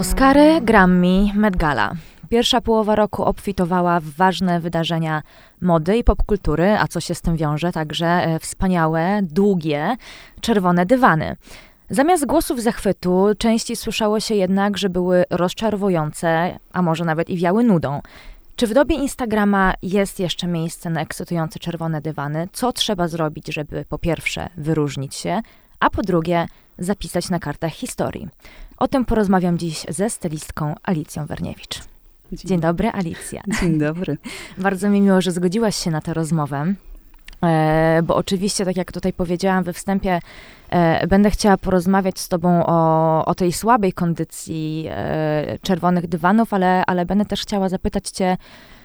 Oscary, Grammy, Met Gala. Pierwsza połowa roku obfitowała w ważne wydarzenia mody i popkultury, a co się z tym wiąże, także e, wspaniałe, długie, czerwone dywany. Zamiast głosów zachwytu, częściej słyszało się jednak, że były rozczarowujące, a może nawet i wiały nudą. Czy w dobie Instagrama jest jeszcze miejsce na ekscytujące czerwone dywany? Co trzeba zrobić, żeby po pierwsze wyróżnić się, a po drugie zapisać na kartach historii? O tym porozmawiam dziś ze stylistką Alicją Werniewicz. Dzień, Dzień dobry, Alicja. Dzień dobry. Bardzo mi miło, że zgodziłaś się na tę rozmowę. E, bo oczywiście, tak jak tutaj powiedziałam we wstępie, e, będę chciała porozmawiać z Tobą o, o tej słabej kondycji e, czerwonych dywanów, ale, ale będę też chciała zapytać Cię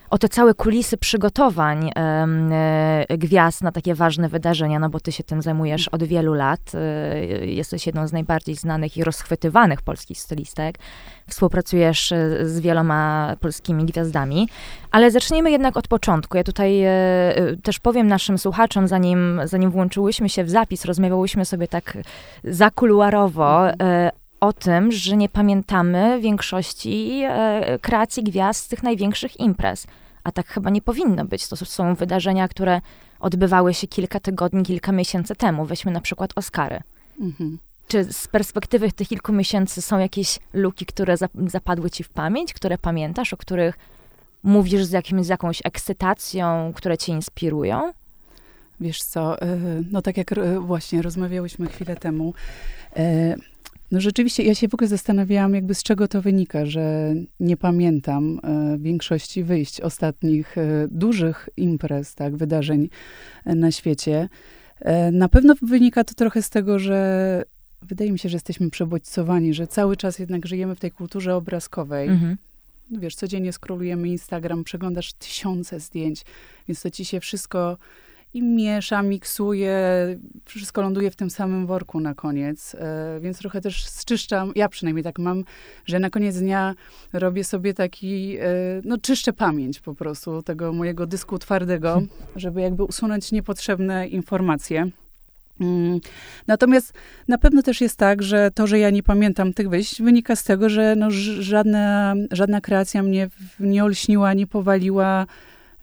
o te całe kulisy przygotowań e, gwiazd na takie ważne wydarzenia, no bo ty się tym zajmujesz od wielu lat. E, jesteś jedną z najbardziej znanych i rozchwytywanych polskich stylistek. Współpracujesz e, z wieloma polskimi gwiazdami. Ale zacznijmy jednak od początku. Ja tutaj też powiem naszym słuchaczom, zanim, zanim włączyłyśmy się w zapis, rozmawiałyśmy sobie tak zakuluarowo o tym, że nie pamiętamy większości e, kreacji gwiazd z tych największych imprez. A tak chyba nie powinno być. To są wydarzenia, które odbywały się kilka tygodni, kilka miesięcy temu. Weźmy na przykład Oscary. Mhm. Czy z perspektywy tych kilku miesięcy są jakieś luki, które zapadły ci w pamięć, które pamiętasz, o których mówisz z, jakimś, z jakąś ekscytacją, które cię inspirują? Wiesz co, e, no tak jak e, właśnie rozmawiałyśmy chwilę temu, no rzeczywiście, ja się w ogóle zastanawiałam, jakby z czego to wynika, że nie pamiętam e, większości wyjść ostatnich e, dużych imprez, tak, wydarzeń e, na świecie. Na pewno wynika to trochę z tego, że wydaje mi się, że jesteśmy przebodźcowani, że cały czas jednak żyjemy w tej kulturze obrazkowej. Mhm. No wiesz, codziennie skrolujemy Instagram, przeglądasz tysiące zdjęć, więc to ci się wszystko i miesza, miksuje, wszystko ląduje w tym samym worku na koniec. E, więc trochę też zczyszczam, ja przynajmniej tak mam, że na koniec dnia robię sobie taki, e, no czyszczę pamięć po prostu tego mojego dysku twardego, żeby jakby usunąć niepotrzebne informacje. Mm. Natomiast na pewno też jest tak, że to, że ja nie pamiętam tych wyjść, wynika z tego, że no, żadna, żadna kreacja mnie nie olśniła, nie powaliła,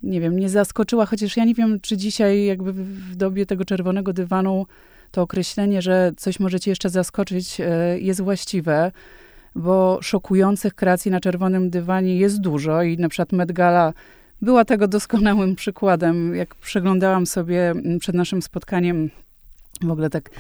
nie wiem, nie zaskoczyła, chociaż ja nie wiem, czy dzisiaj jakby w dobie tego czerwonego dywanu to określenie, że coś może cię jeszcze zaskoczyć, e, jest właściwe, bo szokujących kreacji na czerwonym dywanie jest dużo i na przykład Met Gala była tego doskonałym przykładem. Jak przeglądałam sobie przed naszym spotkaniem w ogóle tak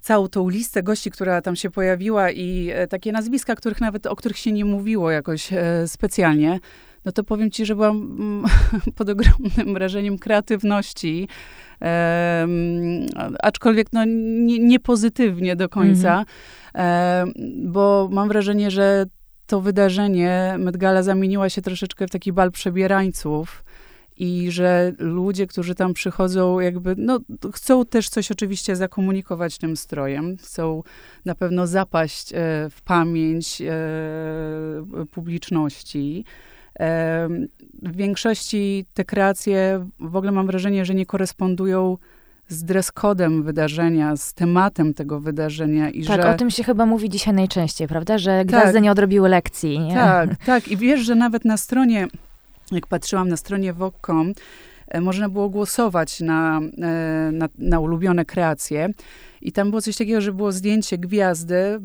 całą tą listę gości, która tam się pojawiła i e, takie nazwiska, których nawet, o których się nie mówiło jakoś e, specjalnie, no to powiem ci, że byłam mm, pod ogromnym wrażeniem kreatywności. Um, aczkolwiek no, nie, nie, pozytywnie do końca, um, bo mam wrażenie, że to wydarzenie Met Gala zamieniła się troszeczkę w taki bal przebierańców i że ludzie, którzy tam przychodzą, jakby, no, chcą też coś oczywiście zakomunikować tym strojem, chcą na pewno zapaść e, w pamięć e, publiczności. W większości te kreacje w ogóle mam wrażenie, że nie korespondują z dress codem wydarzenia, z tematem tego wydarzenia. I tak, że... o tym się chyba mówi dzisiaj najczęściej, prawda? Że gwiazdy tak. nie odrobiły lekcji. Nie? Tak, tak. I wiesz, że nawet na stronie, jak patrzyłam na stronie Vogue.com, można było głosować na, e, na, na ulubione kreacje. I tam było coś takiego, że było zdjęcie gwiazdy e,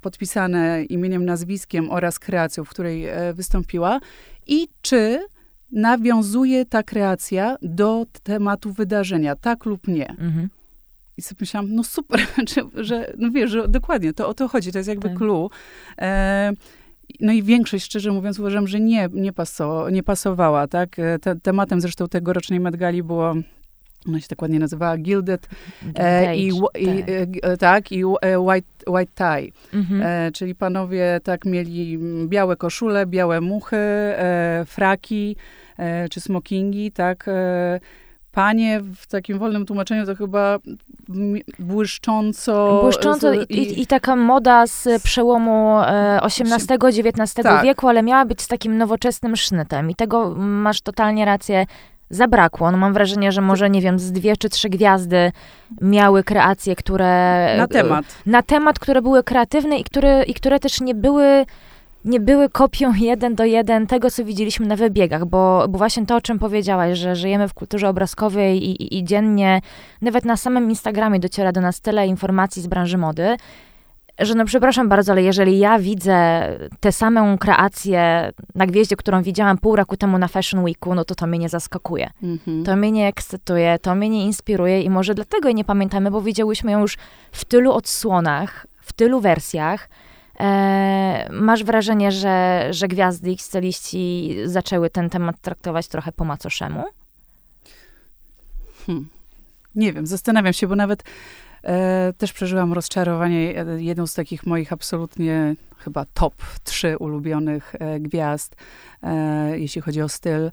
podpisane imieniem, nazwiskiem oraz kreacją, w której e, wystąpiła i czy nawiązuje ta kreacja do tematu wydarzenia, tak lub nie. Mhm. I sobie myślałam, no super, że, że, no wiesz, że dokładnie, to o to chodzi, to jest jakby tak. clue. E, no i większość, szczerze mówiąc, uważam, że nie, nie, paso, nie pasowała, tak? E, te, tematem zresztą tegorocznej Medgali było ona się tak ładnie nazywała Gilded e, i, i, tak. E, tak, i e, white, white Tie. Mhm. E, czyli panowie tak mieli białe koszule, białe muchy, e, fraki e, czy smokingi, tak. Panie w takim wolnym tłumaczeniu to chyba błyszcząco. Błyszcząco i, i, i taka moda z przełomu XVIII-XIX tak. wieku, ale miała być z takim nowoczesnym sznytem. I tego masz totalnie rację zabrakło. No mam wrażenie, że może, nie wiem, z dwie czy trzy gwiazdy miały kreacje, które... Na temat. Na temat, które były kreatywne i które, i które też nie były nie były kopią jeden do jeden tego, co widzieliśmy na wybiegach, bo, bo właśnie to, o czym powiedziałaś, że żyjemy w kulturze obrazkowej i, i, i dziennie, nawet na samym Instagramie dociera do nas tyle informacji z branży mody, że no przepraszam bardzo, ale jeżeli ja widzę tę samą kreację na gwieździe, którą widziałam pół roku temu na Fashion Weeku, no to to mnie nie zaskakuje. Mhm. To mnie nie ekscytuje, to mnie nie inspiruje i może dlatego jej nie pamiętamy, bo widziałyśmy ją już w tylu odsłonach, w tylu wersjach. Eee, masz wrażenie, że, że gwiazdy i styliści zaczęły ten temat traktować trochę po macoszemu? Hmm. Nie wiem, zastanawiam się, bo nawet E, też przeżyłam rozczarowanie. E, jedną z takich moich absolutnie chyba top trzy ulubionych e, gwiazd, jeśli chodzi o styl,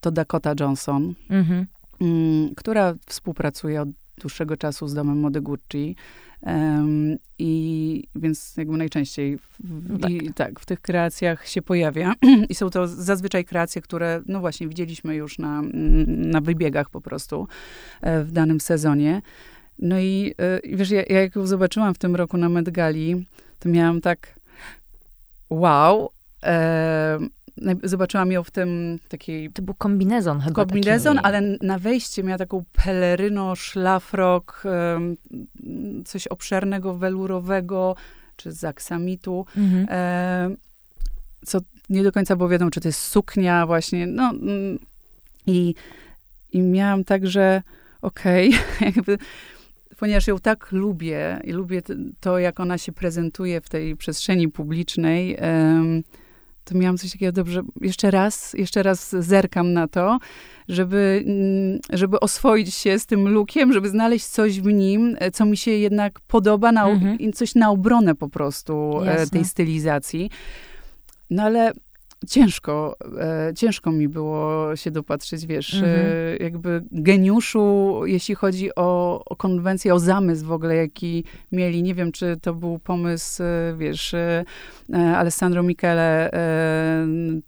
to Dakota Johnson, mhm. Mm, która współpracuje od dłuższego czasu z domem mody Gucci. Um, I więc jakby najczęściej w, no tak. I, tak, w tych kreacjach się pojawia. I są to zazwyczaj kreacje, które, no właśnie, widzieliśmy już na, na wybiegach po prostu w danym sezonie. No i, y, wiesz, ja, ja jak ją zobaczyłam w tym roku na Medgali, to miałam tak wow. E, zobaczyłam ją w tym takiej... To był kombinezon chyba Kombinezon, taki... ale na wejście miała taką peleryno, szlafrok, e, coś obszernego, welurowego, czy z aksamitu. Mhm. E, co nie do końca było wiadomo, czy to jest suknia właśnie, no mm, i, i miałam także okej, okay, jakby ponieważ ją tak lubię i lubię to, jak ona się prezentuje w tej przestrzeni publicznej, to miałam coś takiego, dobrze, jeszcze raz, jeszcze raz zerkam na to, żeby, mm, żeby oswoić się z tym lookiem, żeby znaleźć coś w nim, e, co mi się jednak podoba, na, mhm. coś na obronę po prostu e, Jasne. tej stylizacji. No ale ciężko, e, ciężko mi było się dopatrzeć, wiesz, e, mhm. e, jakby geniuszu, jeśli chodzi o, o konwencję, o zamysł w ogóle, jaki mieli. Nie wiem, czy to był pomysł, e, wiesz, e, e Alessandro Michele,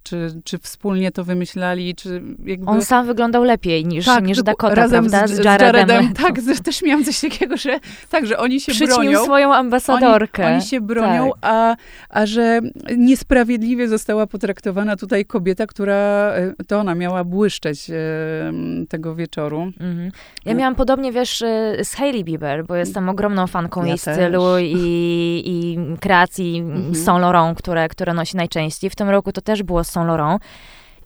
czy, czy wspólnie to wymyślali, czy jakby... On sam wyglądał lepiej niż, tak, niż Dakota, razem prawda? Z, z Jaredem. Jaredem. Tak, też miałam coś takiego, że tak, że oni się Przyćmił bronią. swoją ambasadorkę. Oni, oni się bronią, tak. a, a że niesprawiedliwie została potraktowana potraktowana tutaj kobieta, która, e, to ona miała błyszczeć e, tego wieczoru. Mhm. Ja miałam podobnie, wiesz, e, z Hailey Bieber, bo jestem ogromną fanką ja jej też. stylu i, i kreacji mhm. Saint Laurent, które, które nosi najczęściej. W tym roku to też było Saint Laurent.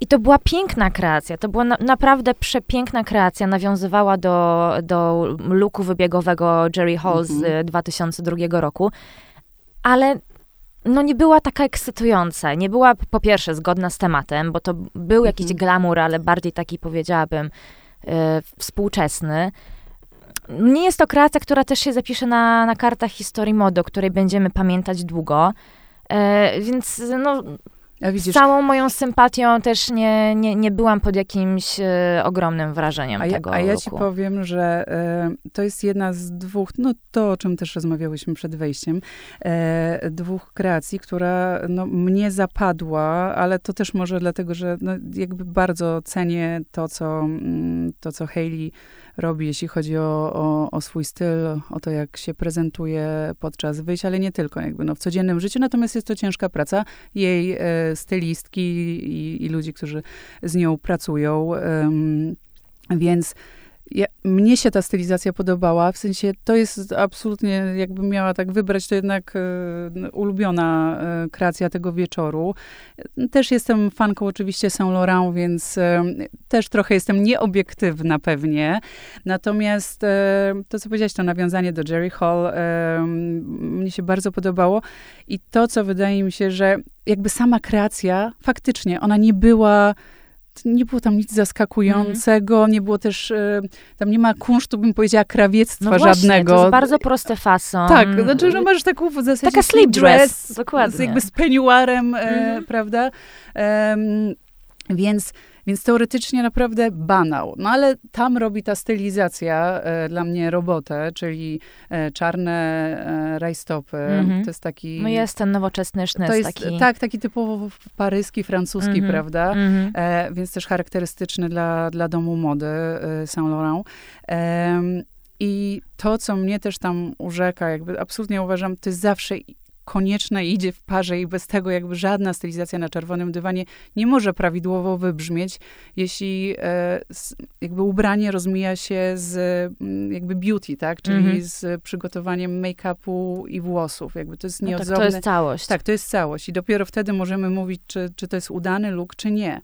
I to była piękna kreacja, to była na, naprawdę przepiękna kreacja, nawiązywała do, do luku wybiegowego Jerry Hall mm -hmm. z 2002 mhm. roku, ale no nie była taka ekscytująca. Nie była po pierwsze zgodna z tematem, bo to był jakiś mhm. glamour, ale bardziej taki powiedziałabym e, współczesny. Nie jest to kreacja, która też się zapisze na, na kartach historii mody, o której będziemy pamiętać długo. E, więc no, z całą moją sympatią też nie, nie, nie byłam pod jakimś e, ogromnym wrażeniem a tego A ja ci powiem, że e, to jest jedna z dwóch, no to o czym też rozmawiałyśmy przed wejściem, e, dwóch kreacji, która no, mnie zapadła, ale to też może dlatego, że no, jakby bardzo cenię to, co, mm, to, co Hayley robi, jeśli chodzi o, o, o, swój styl, o to, jak się prezentuje podczas wyjść, ale nie tylko jakby no, w codziennym życiu. Natomiast jest to ciężka praca jej e, stylistki i, i, ludzi, którzy z nią pracują. Więc ja, mnie się ta stylizacja podobała, w sensie to jest absolutnie, jakbym miała tak wybrać, to jednak e, ulubiona e, kreacja tego wieczoru. Też jestem fanką oczywiście Saint Laurent, więc e, też trochę jestem nieobiektywna pewnie. Natomiast to, co powiedziałeś, to nawiązanie do Jerry Hall, mnie się bardzo podobało. I to, co wydaje mi się, że jakby sama kreacja, faktycznie, ona nie była nie było tam nic zaskakującego, mm. nie było też, e, tam nie ma kunsztu, bym powiedziała, krawiectwa no właśnie, żadnego. to jest bardzo prosty fason. Tak, znaczy, że masz taką w zasadzie Taka slip dress, dress dokładnie. Z jakby z peignoirem, mm. prawda? Um, więc więc teoretycznie naprawdę banał. No ale tam robi ta stylizacja e, dla mnie robotę, czyli e, czarne e, rajstopy. Mm-hmm. To jest taki... No jest ten nowoczesny sznyt. To jest, taki... Tak, taki typowo paryski, francuski, mm-hmm. prawda? Mm-hmm. E, więc też charakterystyczny dla, dla domu mody e, Saint Laurent. I to, co mnie też tam urzeka, jakby absolutnie uważam, to jest zawsze konieczne i idzie w parze i bez tego jakby żadna stylizacja na czerwonym dywanie nie może prawidłowo wybrzmieć, jeśli e, jakby ubranie rozmija się z mm, jakby beauty, tak? Czyli Mhm. z przygotowaniem make-upu i włosów. Jakby to jest No tak, nieodzowne. to jest całość. Tak, to jest całość. I dopiero wtedy możemy mówić, czy, czy to jest udany look, czy nie.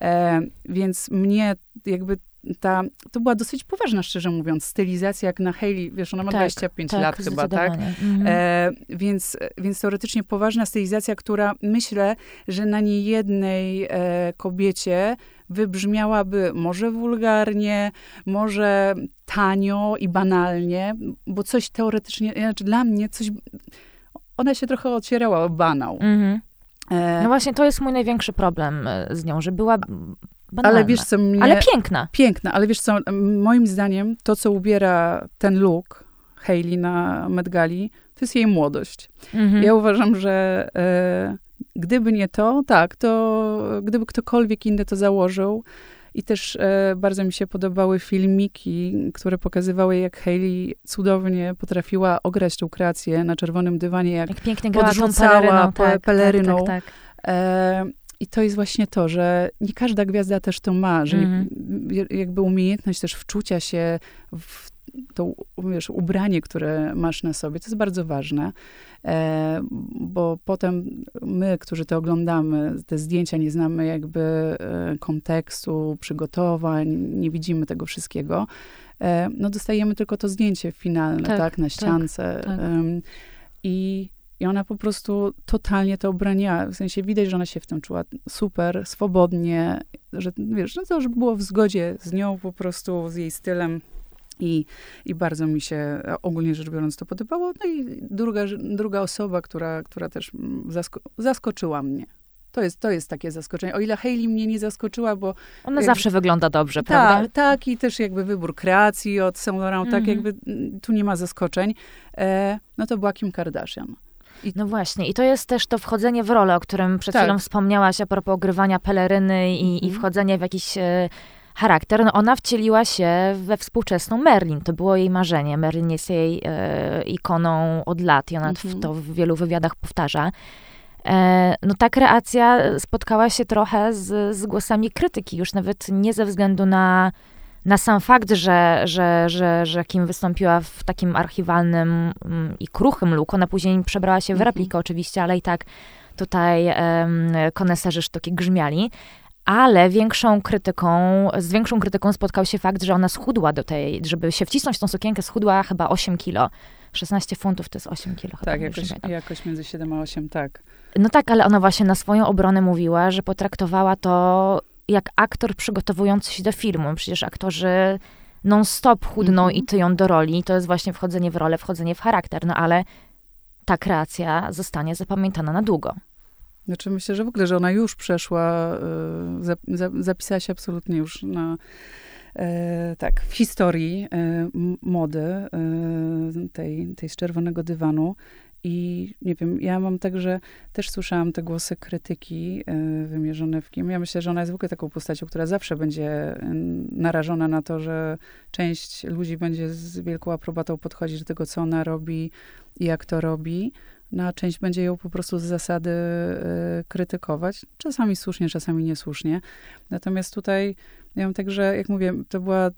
E, więc mnie jakby ta, to była dosyć poważna, szczerze mówiąc, stylizacja jak na Hailey, wiesz, ona ma Tak, 25 lat chyba, tak? Mhm. E, więc, więc teoretycznie poważna stylizacja, która myślę, że na niejednej e, kobiecie wybrzmiałaby może wulgarnie, może tanio i banalnie, bo coś teoretycznie, znaczy dla mnie coś, ona się trochę otwierała o banał. Mhm. E, No właśnie, to jest mój największy problem e, z nią, że była banalna. ale wiesz co mnie... Ale piękna. Piękna, ale wiesz co, moim zdaniem to, co ubiera ten look Hailey na Met Gali, to jest jej młodość. Mhm. Ja uważam, że e, gdyby nie to, tak, to gdyby ktokolwiek inny to założył i też e, bardzo mi się podobały filmiki, które pokazywały, jak Hailey cudownie potrafiła ograć tą kreację na czerwonym dywanie, jak Jak pięknie grała tą peleryną. pe- Tak, peleryną. Tak, tak, tak. E, I to jest właśnie to, że nie każda gwiazda też to ma, że Mhm. nie- jakby umiejętność też wczucia się w to wiesz, ubranie, które masz na sobie, to jest bardzo ważne, e, bo potem my, którzy to oglądamy, te zdjęcia nie znamy jakby e, kontekstu, przygotowań, nie widzimy tego wszystkiego, e, no dostajemy tylko to zdjęcie finalne, Tak, tak, na ściance. tak. Em, I i ona po prostu totalnie to obraniała. W sensie widać, że ona się w tym czuła super, swobodnie, że wiesz, no to, że było w zgodzie z nią po prostu, z jej stylem. I, I bardzo mi się ogólnie rzecz biorąc to podobało. No i druga, druga osoba, która, która też mm, zasko zaskoczyła mnie. To jest, to jest takie zaskoczenie. O ile Hailey mnie nie zaskoczyła, bo Ona zawsze wygląda dobrze, prawda? tak, i też jakby wybór kreacji od Saint Laurent, tak Mhm. jakby mm, tu nie ma zaskoczeń. E, no to była Kim Kardashian. No właśnie, i to jest też to wchodzenie w rolę, o którym przed Tak. chwilą wspomniałaś a propos ogrywania peleryny i, i Mhm. wchodzenie w jakiś e, charakter. No ona wcieliła się we współczesną Merlin. To było jej marzenie. Merlin jest jej e, ikoną od lat i ona Mhm. to w wielu wywiadach powtarza. E, no ta kreacja spotkała się trochę z, z głosami krytyki, już nawet nie ze względu na, na sam fakt, że, że, że, że Kim wystąpiła w takim archiwalnym mm, i kruchym look. Ona później przebrała się w Mhm. replikę oczywiście, ale i tak tutaj em, koneserzy sztuki grzmiali. Ale większą krytyką, z większą krytyką spotkał się fakt, że ona schudła do tej, żeby się wcisnąć w tą sukienkę, schudła chyba 8 kilo. 16 funtów to jest 8 kilo. Tak, jakoś, jakoś między 7 a 8, tak. No tak, ale ona właśnie na swoją obronę mówiła, że potraktowała to jak aktor przygotowujący się do filmu. Przecież aktorzy non-stop chudną Mhm. i tyją do roli. To jest właśnie wchodzenie w rolę, wchodzenie w charakter. No ale ta kreacja zostanie zapamiętana na długo. Znaczy myślę, że w ogóle, że ona już przeszła, y, za, za, zapisała się absolutnie już na, e, tak, w historii e, mody e, tej, tej z czerwonego dywanu. I nie wiem, ja mam tak, że też słyszałam te głosy krytyki e, wymierzone w Kim. Ja myślę, że ona jest w ogóle taką postacią, która zawsze będzie e, narażona na to, że część ludzi będzie z wielką aprobatą podchodzić do tego, co ona robi i jak to robi. No, a część będzie ją po prostu z zasady e, krytykować. Czasami słusznie, czasami niesłusznie. Natomiast tutaj ja mam tak, że jak mówię, to, była,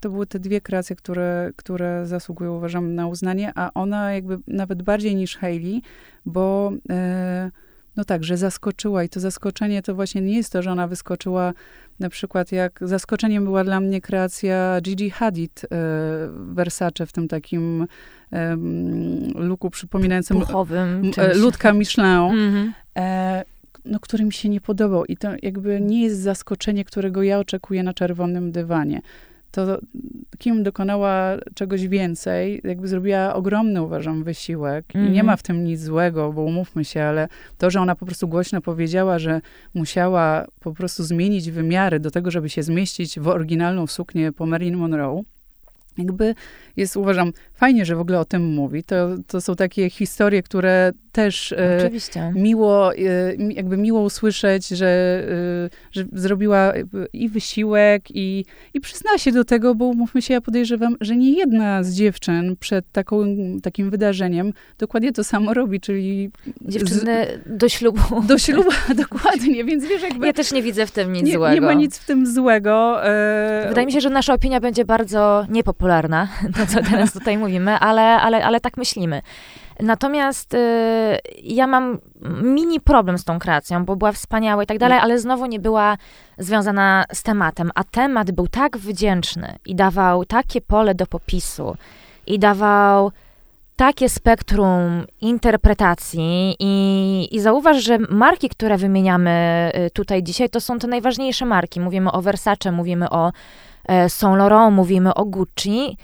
to były te dwie kreacje, które, które zasługują, uważam, na uznanie, a ona jakby nawet bardziej niż Hailey, bo e, no tak, że zaskoczyła i to zaskoczenie to właśnie nie jest to, że ona wyskoczyła na przykład jak zaskoczeniem była dla mnie kreacja Gigi Hadid e, Versace w tym takim em, luku przypominającym Puchowym e, ludka Michelin, Mhm. e, no, który mi się nie podobał. I to jakby nie jest zaskoczenie, którego ja oczekuję na czerwonym dywanie. To Kim dokonała czegoś więcej, jakby zrobiła ogromny, uważam, wysiłek. I nie Mhm. ma w tym nic złego, bo umówmy się, ale to, że ona po prostu głośno powiedziała, że musiała po prostu zmienić wymiary do tego, żeby się zmieścić w oryginalną suknię po Marilyn Monroe, jakby jest, uważam, fajnie, że w ogóle o tym mówi. To, to są takie historie, które też e, Oczywiście. miło, e, jakby miło usłyszeć, że, że zrobiła i wysiłek, i, i przyzna się do tego, bo mówmy się, ja podejrzewam, że nie jedna z dziewczyn przed taką, takim wydarzeniem dokładnie to samo robi, czyli... Dziewczyny z, do ślubu. Do ślubu, dokładnie, więc wiesz, jakby... Ja też nie widzę w tym nic nie, złego. Nie ma nic w tym złego. Wydaje mi się, że nasza opinia będzie bardzo niepopularna, to co teraz tutaj mówimy, ale, ale, ale tak myślimy. Natomiast y, ja mam mini problem z tą kreacją, bo była wspaniała i tak dalej, ale znowu nie była związana z tematem. A temat był tak wdzięczny i dawał takie pole do popisu i dawał takie spektrum interpretacji i, i zauważ, że marki, które wymieniamy y, tutaj dzisiaj, to są te najważniejsze marki. Mówimy o Versace, mówimy o e, Saint Laurent, mówimy o Gucci,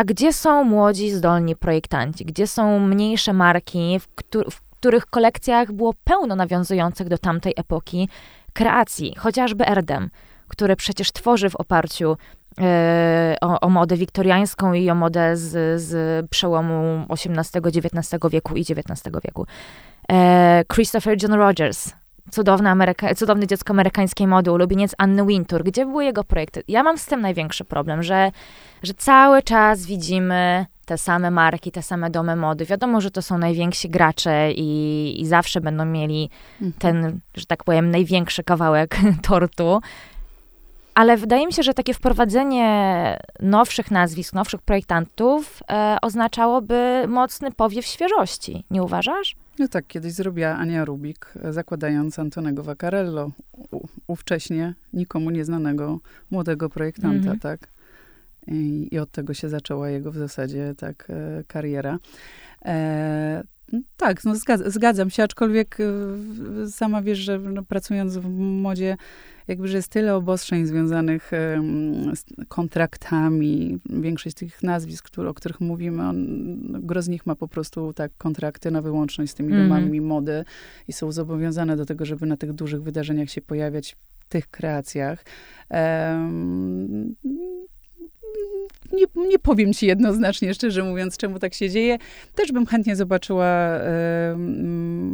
a gdzie są młodzi, zdolni projektanci? Gdzie są mniejsze marki, w, w których kolekcjach było pełno nawiązujących do tamtej epoki kreacji? Chociażby Erdem, który przecież tworzy w oparciu e, o, o, modę wiktoriańską i o modę z, z przełomu XVIII-XIX wieku i XIX wieku. E, Christopher John Rogers, cudowne, Ameryka- cudowne dziecko amerykańskiej mody, ulubieniec Anny Wintour. Gdzie były jego projekty? Ja mam z tym największy problem, że, że cały czas widzimy te same marki, te same domy mody. Wiadomo, że to są najwięksi gracze i, i zawsze będą mieli mhm. ten, że tak powiem, największy kawałek tortu. Ale wydaje mi się, że takie wprowadzenie nowszych nazwisk, nowszych projektantów e, oznaczałoby mocny powiew świeżości. Nie uważasz? No tak, kiedyś zrobiła Ania Rubik, zakładając Antonego Vaccarello, ówcześnie nikomu nieznanego młodego projektanta, mm-hmm. tak? I, I, od tego się zaczęła jego w zasadzie tak e, kariera. E, tak, no zgadzam, zgadzam się, aczkolwiek e, sama wiesz, że no, pracując w modzie, jakby, że jest tyle obostrzeń związanych z kontraktami. Większość tych nazwisk, o których mówimy, on, gro z nich ma po prostu tak kontrakty na wyłączność z tymi mm domami mody i są zobowiązane do tego, żeby na tych dużych wydarzeniach się pojawiać w tych kreacjach. Um, nie, nie powiem ci jednoznacznie, szczerze mówiąc, czemu tak się dzieje. Też bym chętnie zobaczyła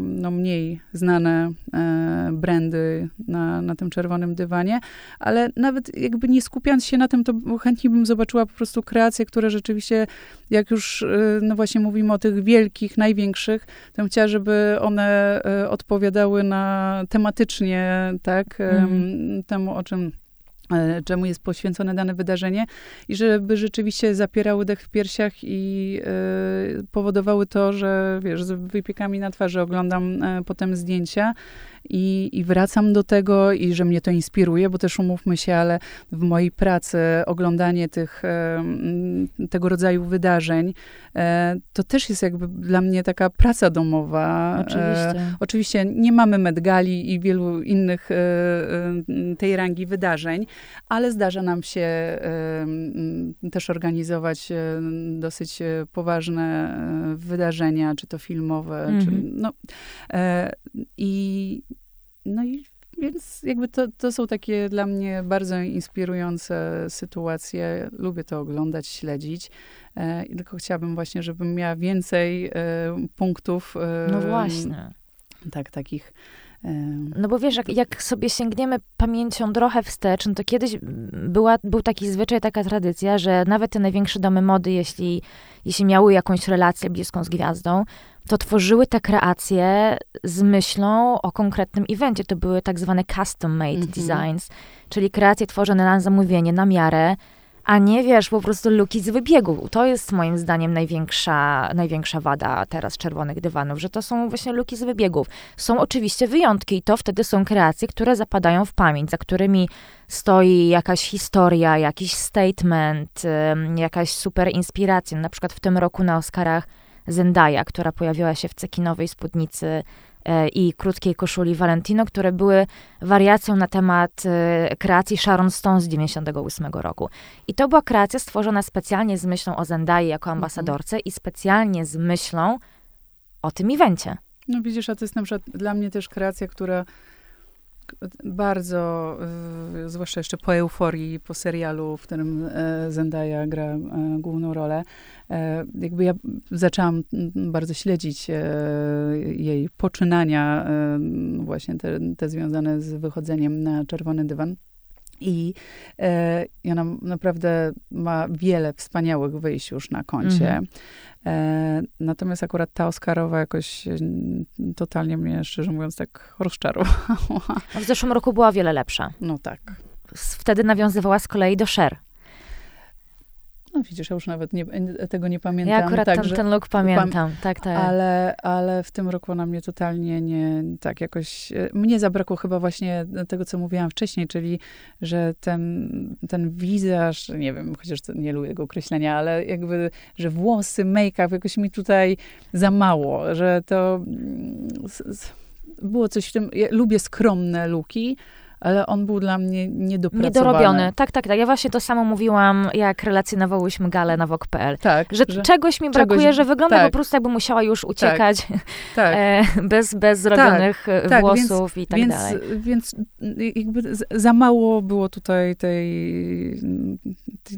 no, mniej znane e, brandy na, na tym czerwonym dywanie, ale nawet jakby nie skupiając się na tym, to chętnie bym zobaczyła po prostu kreacje, które rzeczywiście, jak już e, no właśnie mówimy o tych wielkich, największych, to bym chciała, żeby one e, odpowiadały na tematycznie, tak, mm. temu, o czym czemu jest poświęcone dane wydarzenie i żeby rzeczywiście zapierały dech w piersiach i y, powodowały to, że wiesz, z wypiekami na twarzy oglądam y, potem zdjęcia i, i wracam do tego i że mnie to inspiruje, bo też umówmy się, ale w mojej pracy oglądanie tych, tego rodzaju wydarzeń, e, to też jest jakby dla mnie taka praca domowa. E, oczywiście. Oczywiście nie mamy medgali i wielu innych e, tej rangi wydarzeń, ale zdarza nam się też organizować dosyć poważne wydarzenia, czy to filmowe, mm -hmm. czy, mhm. no, i no i więc jakby to, to są takie dla mnie bardzo inspirujące sytuacje. Lubię to oglądać, śledzić. E, tylko chciałabym właśnie, żebym miała więcej e, punktów. E, no właśnie. Tak, takich. No bo wiesz, jak, jak, sobie sięgniemy pamięcią trochę wstecz, no to kiedyś była, był taki zwyczaj, taka tradycja, że nawet te największe domy mody, jeśli, jeśli miały jakąś relację bliską z gwiazdą, to tworzyły te kreacje z myślą o konkretnym evencie. To były tak zwane custom made mm -hmm. designs, czyli kreacje tworzone na zamówienie, na miarę, a nie wiesz, po prostu luki z wybiegu. To jest moim zdaniem największa, największa wada teraz czerwonych dywanów, że to są właśnie luki z wybiegów. Są oczywiście wyjątki i to wtedy są kreacje, które zapadają w pamięć, za którymi stoi jakaś historia, jakiś statement, jakaś super inspiracja. Na przykład w tym roku na Oscarach Zendaya, która pojawiła się w cekinowej spódnicy i krótkiej koszuli Valentino, które były wariacją na temat e, kreacji Sharon Stone z 98 roku. I to była kreacja stworzona specjalnie z myślą o Zendaya jako mhm. ambasadorce i specjalnie z myślą o tym evencie. No widzisz, a to jest na przykład dla mnie też kreacja, która bardzo, zwłaszcza jeszcze po euforii, po serialu, w którym e, Zendaya gra e, główną rolę, e, jakby ja zaczęłam bardzo śledzić jej poczynania, właśnie te, te związane z wychodzeniem na czerwony dywan. I, e, I ona naprawdę ma wiele wspaniałych wyjść już na koncie. Mhm. E, natomiast akurat ta Oscarowa jakoś e, totalnie mnie, szczerze mówiąc, tak rozczarowała. W zeszłym roku była wiele lepsza. No tak. Wtedy nawiązywała z kolei do Cher. No widzisz, ja już nawet nie, tego nie pamiętam. Ja akurat tak, ten, ten look pamiętam, tak, tak. Ale, ale w tym roku ona mnie totalnie nie, tak jakoś, e, mnie zabrakło chyba właśnie tego, co mówiłam wcześniej, czyli, że ten, ten wizaż, nie wiem, chociaż nie lubię jego określenia, ale jakby, że włosy, make-up jakoś mi tutaj za mało, że to mm, było coś w tym, ja lubię skromne luki, ale on był dla mnie niedopracowany. Niedorobiony. Tak, tak, tak. Ja właśnie to samo mówiłam, jak relacjonowałyśmy galę na Wok.pl. Tak, że, że, czegoś mi brakuje, czegoś, że wygląda tak. po prostu jakby musiała już tak, uciekać tak, tak. bez, bez zrobionych tak, e, tak włosów więc, i tak więc, dalej. Więc jakby za mało było tutaj tej,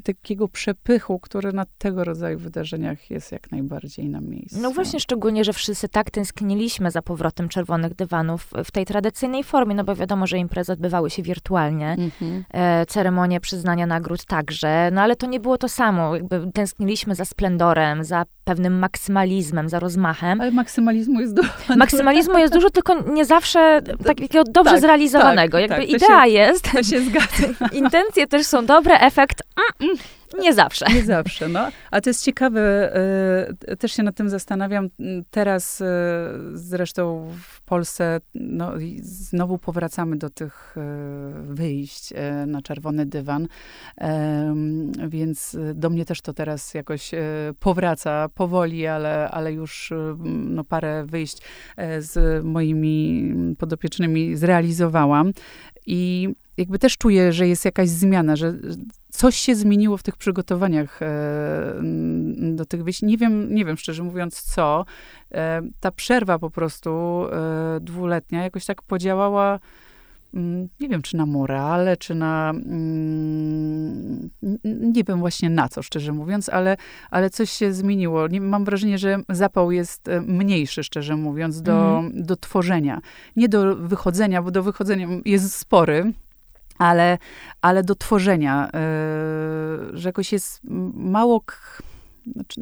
takiego przepychu, który na tego rodzaju wydarzeniach jest jak najbardziej na miejscu. No właśnie, szczególnie, że wszyscy tak tęskniliśmy za powrotem czerwonych dywanów w tej tradycyjnej formie, no bo wiadomo, że imprezy odbywały się wirtualnie, mm-hmm. e, ceremonie przyznania nagród także, no ale to nie było to samo. Jakby tęskniliśmy za splendorem, za pewnym maksymalizmem, za rozmachem. Ale maksymalizmu jest dużo. Maksymalizmu jest dużo, tylko nie zawsze takiego dobrze tak, zrealizowanego. Tak, Jakby tak, idea się, jest. To się zgadza. Intencje też są dobre, efekt mm, mm, nie zawsze. Nie zawsze, no. A to jest ciekawe, y, też się nad tym zastanawiam. Teraz y, zresztą w Polsce no, znowu powracamy do tych y, wyjść na czerwony dywan, więc do mnie też to teraz jakoś powraca powoli, ale, ale już no, parę wyjść z moimi podopiecznymi zrealizowałam. I jakby też czuję, że jest jakaś zmiana, że coś się zmieniło w tych przygotowaniach e, do tych wyjść. Nie wiem, nie wiem szczerze mówiąc co. E, ta przerwa po prostu e, dwuletnia jakoś tak podziałała mm, nie wiem, czy na morale, czy na. Mm, nie wiem właśnie na co, szczerze mówiąc, ale, ale coś się zmieniło. Mam wrażenie, że zapał jest mniejszy, szczerze mówiąc, do, mm. do tworzenia. Nie do wychodzenia, bo do wychodzenia jest spory ale, ale do tworzenia, yy, że jakoś jest mało znaczy,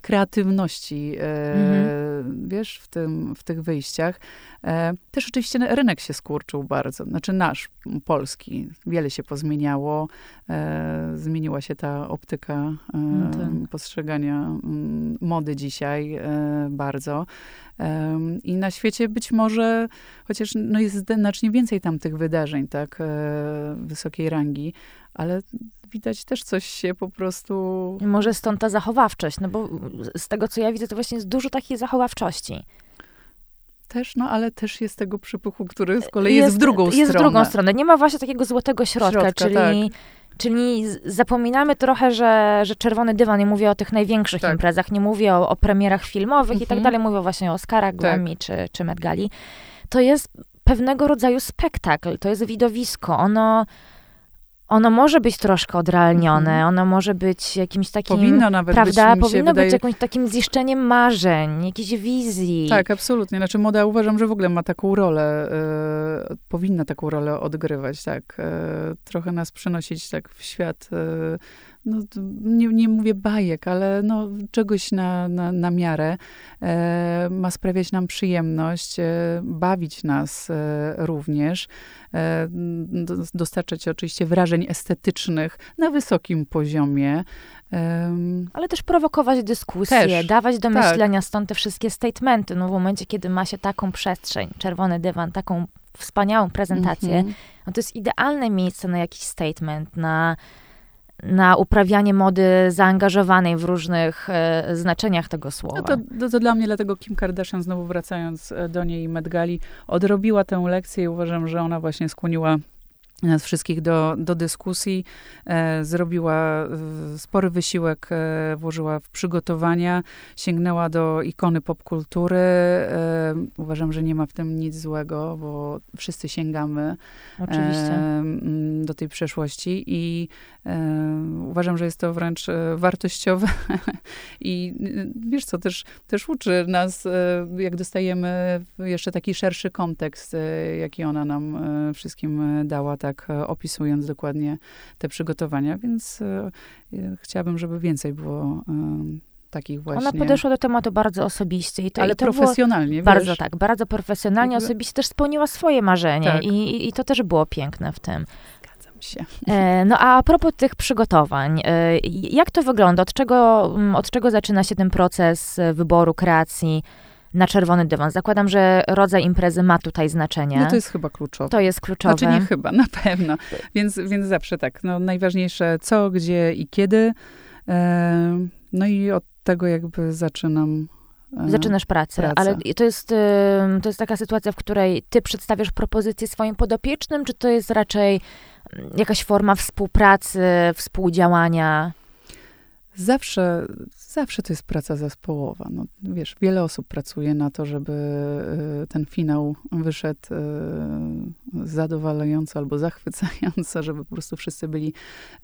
kreatywności, e, mhm. wiesz, w, tym, w tych wyjściach. E, też oczywiście rynek się skurczył bardzo, znaczy nasz, polski. Wiele się pozmieniało, e, zmieniła się ta optyka no tak. postrzegania mm, mody dzisiaj bardzo. I na świecie być może, chociaż no jest znacznie więcej tam tych wydarzeń, tak, wysokiej rangi, ale widać też coś się po prostu... Może stąd ta zachowawczość, no bo z tego, co ja widzę, to właśnie jest dużo takiej zachowawczości. Też, no ale też jest tego przypuchu, który z kolei jest, jest w drugą jest stronę. Jest w drugą stronę. Nie ma właśnie takiego złotego środka, środka czyli... Tak. Czyli zapominamy trochę, że, że Czerwony Dywan, nie mówię o tych największych tak. imprezach, nie mówię o, o premierach filmowych mhm. i tak mhm. dalej, mówię właśnie o Oscarach, tak. Grammy czy, czy Met Gali. To jest pewnego rodzaju spektakl, to jest widowisko. Ono ono może być troszkę odrealnione, mm. ono może być jakimś takim, powinno nawet prawda, być, powinno być jakimś takim ziszczeniem marzeń, jakiejś wizji. Tak, absolutnie. Znaczy moda uważam, że w ogóle ma taką rolę, e, powinna taką rolę odgrywać, tak. E, trochę nas przenosić tak w świat e, no, nie, nie mówię bajek, ale no, czegoś na, na, na miarę. E, ma sprawiać nam przyjemność, e, bawić nas e, również, e, dostarczać oczywiście wrażeń estetycznych na wysokim poziomie. Ale też prowokować dyskusję, też, dawać do tak. myślenia, stąd te wszystkie statementy. No w momencie, kiedy ma się taką przestrzeń, czerwony dywan, taką wspaniałą prezentację, mm -hmm. no to jest idealne miejsce na jakiś statement, na na uprawianie mody zaangażowanej w różnych e, znaczeniach tego słowa. No to, to, to, dla mnie, dlatego Kim Kardashian, znowu wracając e, do niej i Met Gali, odrobiła tę lekcję i uważam, że ona właśnie skłoniła nas wszystkich do, do dyskusji. E, zrobiła e, spory wysiłek, e, włożyła w przygotowania, sięgnęła do ikony popkultury. E, uważam, że nie ma w tym nic złego, bo wszyscy sięgamy Oczywiście. do tej przeszłości i e, uważam, że jest to wręcz e, wartościowe i e, wiesz co, też, też uczy nas, jak dostajemy jeszcze taki szerszy kontekst, jaki ona nam wszystkim dała, tak e, opisując dokładnie te przygotowania, więc e, e, chciałabym, żeby więcej było takich właśnie. Ona podeszła do tematu bardzo osobiście i to, ale i to było profesjonalnie, bardzo wiesz? tak, bardzo profesjonalnie, Jakby- osobiście też spełniła swoje marzenie Tak. i, i, to też było piękne w tym. Zgadzam się. No a a propos tych przygotowań, jak to wygląda? Od czego, mm, od czego zaczyna się ten proces wyboru, kreacji na czerwony dywan? Zakładam, że rodzaj imprezy ma tutaj znaczenie. No to jest chyba kluczowe. To jest kluczowe. Znaczy nie chyba, na pewno. Więc, więc zawsze tak. No, najważniejsze co, gdzie i kiedy. E, no i od tego jakby zaczynam. e, Zaczynasz pracę, pracę. ale to jest, to jest taka sytuacja, w której ty przedstawiasz propozycję swoim podopiecznym, czy to jest raczej mm, jakaś forma współpracy, współdziałania? Zawsze, zawsze to jest praca zespołowa. No, wiesz, wiele osób pracuje na to, żeby e, ten finał wyszedł e, zadowalająco albo zachwycająco, żeby po prostu wszyscy byli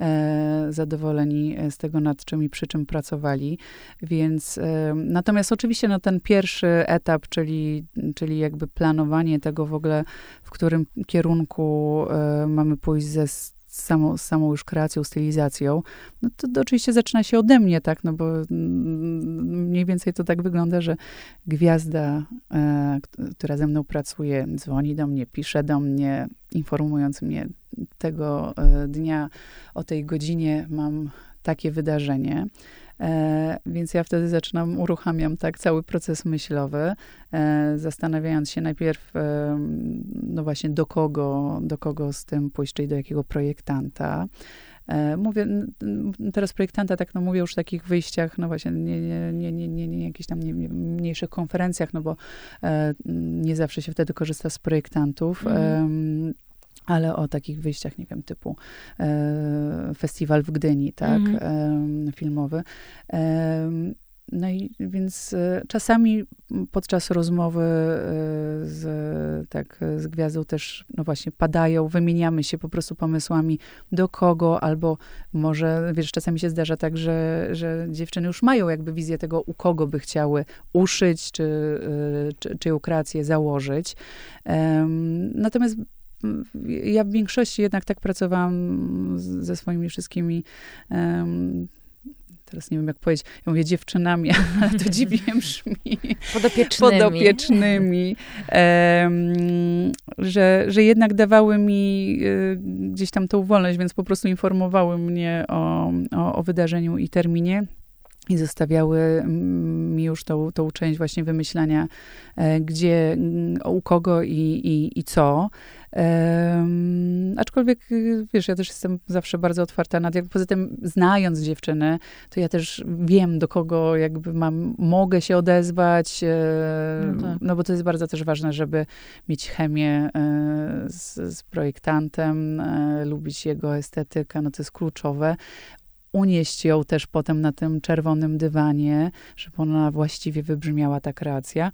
e, zadowoleni z tego, nad czym i przy czym pracowali. Więc e, natomiast oczywiście no, ten pierwszy etap, czyli, czyli jakby planowanie tego w ogóle, w którym kierunku e, mamy pójść ze s- samą, z samą już kreacją, stylizacją, no to, to oczywiście zaczyna się ode mnie, tak, no bo mm, mniej więcej to tak wygląda, że gwiazda, e, która ze mną pracuje, dzwoni do mnie, pisze do mnie, informując mnie tego e, dnia o tej godzinie mam takie wydarzenie. E, więc ja wtedy zaczynam, uruchamiam tak cały proces myślowy, e, zastanawiając się najpierw, e, no właśnie do kogo, do kogo z tym pójść, czyli do jakiego projektanta. E, Mówię teraz projektanta, tak no mówię już w takich wyjściach, no właśnie nie, nie, nie, nie, nie, jakichś tam nie, nie, mniejszych konferencjach, no bo e, nie zawsze się wtedy korzysta z projektantów. Mhm. em, ale o takich wyjściach, nie wiem, typu e, festiwal w Gdyni, tak, Mhm. em, filmowy. Em, no i więc e, czasami podczas rozmowy e, z, tak, z gwiazdą też, no właśnie, padają, wymieniamy się po prostu pomysłami, do kogo, albo może, wiesz, czasami się zdarza tak, że, że dziewczyny już mają jakby wizję tego, u kogo by chciały uszyć, czy, e, czy, czy ją kreację założyć. Natomiast ja w większości jednak tak pracowałam ze swoimi wszystkimi em, teraz nie wiem jak powiedzieć, ja mówię dziewczynami, ale to dziwnie brzmi, Podopiecznymi. podopiecznymi, em, że, że jednak dawały mi y, gdzieś tam tą wolność, więc po prostu informowały mnie o, o, o wydarzeniu i terminie i zostawiały mm, mi już tą, tą część właśnie wymyślania, e, gdzie, mm, u kogo i, i, i co. Em, aczkolwiek, wiesz, ja też jestem zawsze bardzo otwarta na dialog. Poza tym, znając dziewczynę, to ja też wiem, do kogo jakby mam, mogę się odezwać, e, No tak. no bo to jest bardzo też ważne, żeby mieć chemię e, z, z projektantem, lubić jego estetykę, no to jest kluczowe unieść ją też potem na tym czerwonym dywanie, żeby ona właściwie wybrzmiała ta kreacja.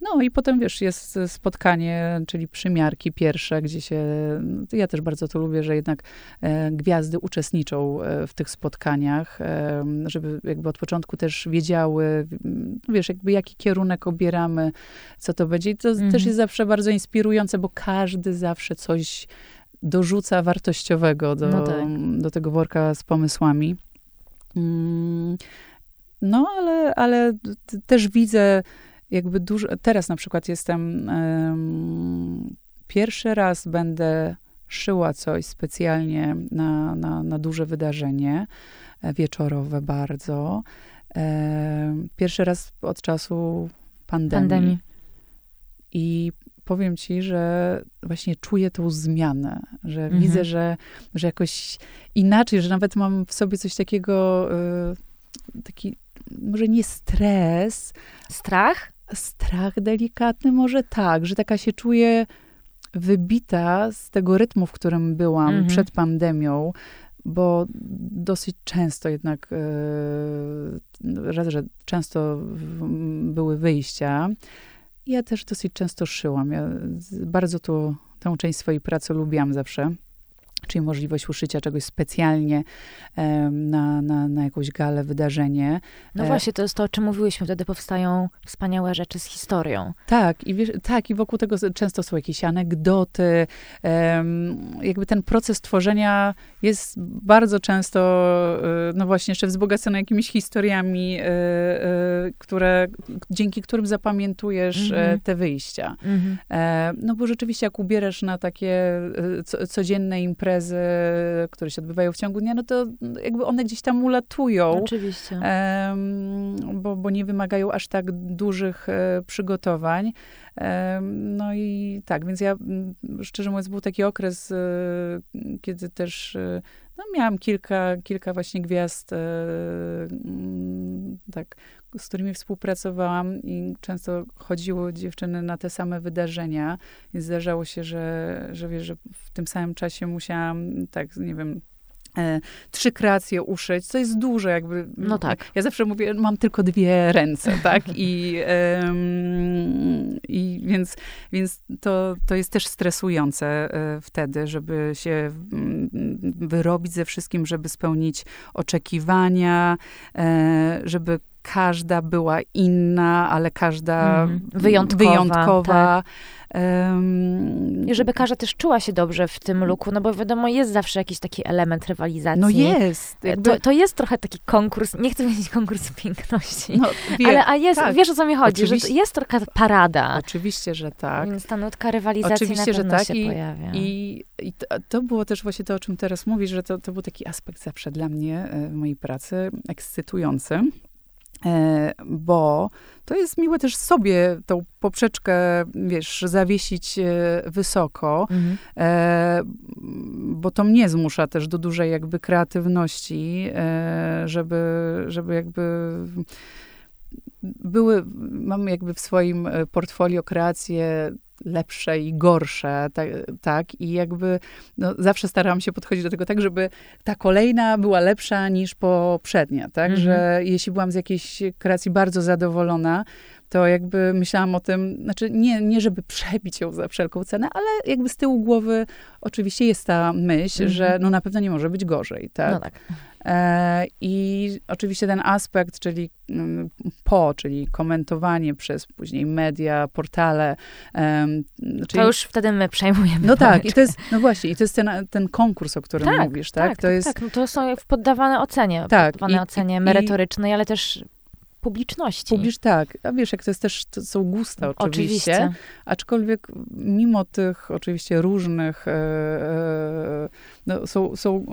No i potem, wiesz, jest spotkanie, czyli przymiarki pierwsze, gdzie się, no, ja też bardzo to lubię, że jednak e, gwiazdy uczestniczą e, w tych spotkaniach, żeby jakby od początku też wiedziały, m, wiesz, jakby jaki kierunek obieramy, co to będzie. I to Mhm. też jest zawsze bardzo inspirujące, bo każdy zawsze coś dorzuca wartościowego do, No tak. do tego worka z pomysłami. Mm, No, ale, ale też widzę jakby dużo. Teraz na przykład jestem. em, pierwszy raz będę szyła coś specjalnie na, na, na duże wydarzenie, e, wieczorowe bardzo. Em, Pierwszy raz od czasu pandemii. Pandemii. I powiem ci, że właśnie czuję tą zmianę, że Mhm. widzę, że, że jakoś inaczej, że nawet mam w sobie coś takiego, y, taki, może nie stres, Strach? strach delikatny, może tak, że taka się czuję wybita z tego rytmu, w którym byłam Mhm. przed pandemią, bo dosyć często jednak, e, raz, że często były wyjścia. Ja też dosyć często szyłam. Ja bardzo to, tę część swojej pracy lubiłam zawsze. Czyli możliwość uszycia czegoś specjalnie na, na, na jakąś galę, wydarzenie. No E, właśnie, to jest to, o czym mówiłyśmy. Wtedy powstają wspaniałe rzeczy z historią. Tak, i wiesz, tak, i wokół tego często są jakieś anegdoty. jakby ten proces tworzenia jest bardzo często, e, no właśnie, jeszcze wzbogacony jakimiś historiami, e, które, dzięki którym zapamiętujesz Mhm. te wyjścia. Mhm. No bo rzeczywiście, jak ubierasz na takie co, codzienne imprezy, które się odbywają w ciągu dnia, no to jakby one gdzieś tam ulatują. Oczywiście. Bo, bo nie wymagają aż tak dużych e, przygotowań. No i tak, więc ja szczerze mówiąc, był taki okres, e, kiedy też e, no, miałam kilka, kilka właśnie gwiazd, tak, z którymi współpracowałam i często chodziły dziewczyny na te same wydarzenia. I zdarzało się, że, że wiesz, że w tym samym czasie musiałam, tak, nie wiem, e, trzy kreacje uszyć, co jest duże jakby. No tak. Ja zawsze mówię, mam tylko dwie ręce, tak? I, em, i więc, więc to, to jest też stresujące e, wtedy, żeby się wyrobić ze wszystkim, żeby spełnić oczekiwania, e, żeby każda była inna, ale każda Mhm. Wyjątkowa, wyjątkowa. Em, I żeby każda też czuła się dobrze w tym luku, no bo wiadomo, jest zawsze jakiś taki element rywalizacji. no jest. Jakby, To, to jest trochę taki konkurs, nie chcę powiedzieć konkurs piękności, no, wie, ale a jest, tak. wiesz o co mi chodzi, że Oczywiście. jest trochę parada, Oczywiście, że tak. więc ta nutka rywalizacji Oczywiście, na że pewno tak się i- pojawia. I, i to, to było też właśnie to, o czym teraz mówisz, że to, to był taki aspekt zawsze dla mnie e, w mojej pracy ekscytujący. E, bo to jest miłe też sobie tą poprzeczkę, wiesz, zawiesić e, wysoko, Mhm. e, bo to mnie zmusza też do dużej jakby kreatywności, żeby, żeby jakby były, mam jakby w swoim portfolio kreacje lepsze i gorsze, tak, tak i jakby no, zawsze starałam się podchodzić do tego tak, żeby ta kolejna była lepsza niż poprzednia, tak, Mhm. że jeśli byłam z jakiejś kreacji bardzo zadowolona, to jakby myślałam o tym, znaczy nie, nie żeby przebić ją za wszelką cenę, ale jakby z tyłu głowy oczywiście jest ta myśl, Mhm. że no na pewno nie może być gorzej, tak. No tak. E, I oczywiście ten aspekt, czyli mm, po, czyli komentowanie przez później media, portale. em, czyli, To już wtedy my przejmujemy. no tak, i to jest, no właśnie, i to jest ten, ten konkurs, o którym Tak, mówisz, tak? Tak, to tak, jest, tak. No to są poddawane ocenie, Tak, poddawane i- ocenie i- merytorycznej, ale też publiczności. Publicz, tak, a wiesz, jak to jest też, to są gusta oczywiście, Oczywiście. aczkolwiek mimo tych oczywiście różnych, e, e, no, są, są,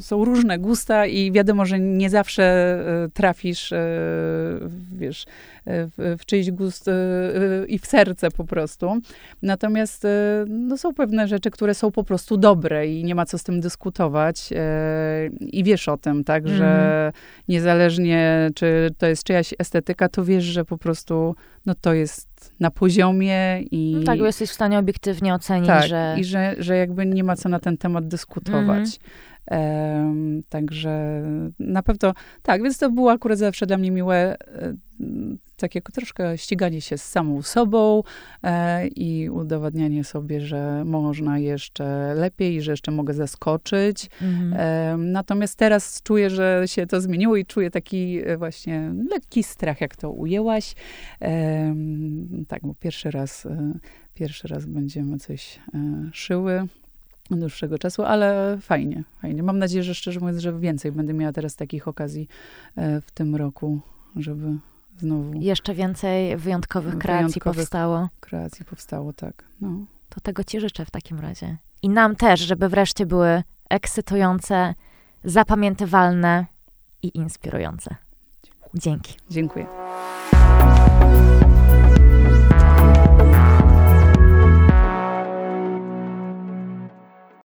są różne gusta i wiadomo, że nie zawsze e, trafisz, e, wiesz, e, w, w czyjś gust i w serce po prostu. Natomiast no, są pewne rzeczy, które są po prostu dobre i nie ma co z tym dyskutować i wiesz o tym, tak, że Mhm. niezależnie czy to jest czyjaś estetyka, to wiesz, że po prostu no, to jest na poziomie i... No tak, bo jesteś w stanie obiektywnie ocenić, Tak, że... i że, że jakby nie ma co na ten temat dyskutować. Mhm. Także na pewno tak, więc to było akurat zawsze dla mnie miłe, e, takie troszkę ściganie się z samą sobą e, i udowadnianie sobie, że można jeszcze lepiej, że jeszcze mogę zaskoczyć. Mhm. Em, Natomiast teraz czuję, że się to zmieniło i czuję taki e, właśnie lekki strach, jak to ujęłaś. Em, Tak, bo pierwszy raz, e, pierwszy raz będziemy coś e, szyły dłuższego czasu, ale fajnie, fajnie. Mam nadzieję, że szczerze mówiąc, że więcej będę miała teraz takich okazji e, w tym roku, żeby znowu Jeszcze więcej wyjątkowych kreacji Wyjątkowych. powstało. kreacji powstało, tak. No. To tego ci życzę w takim razie. I nam też, żeby wreszcie były ekscytujące, zapamiętywalne i inspirujące. Dzięki. Dziękuję.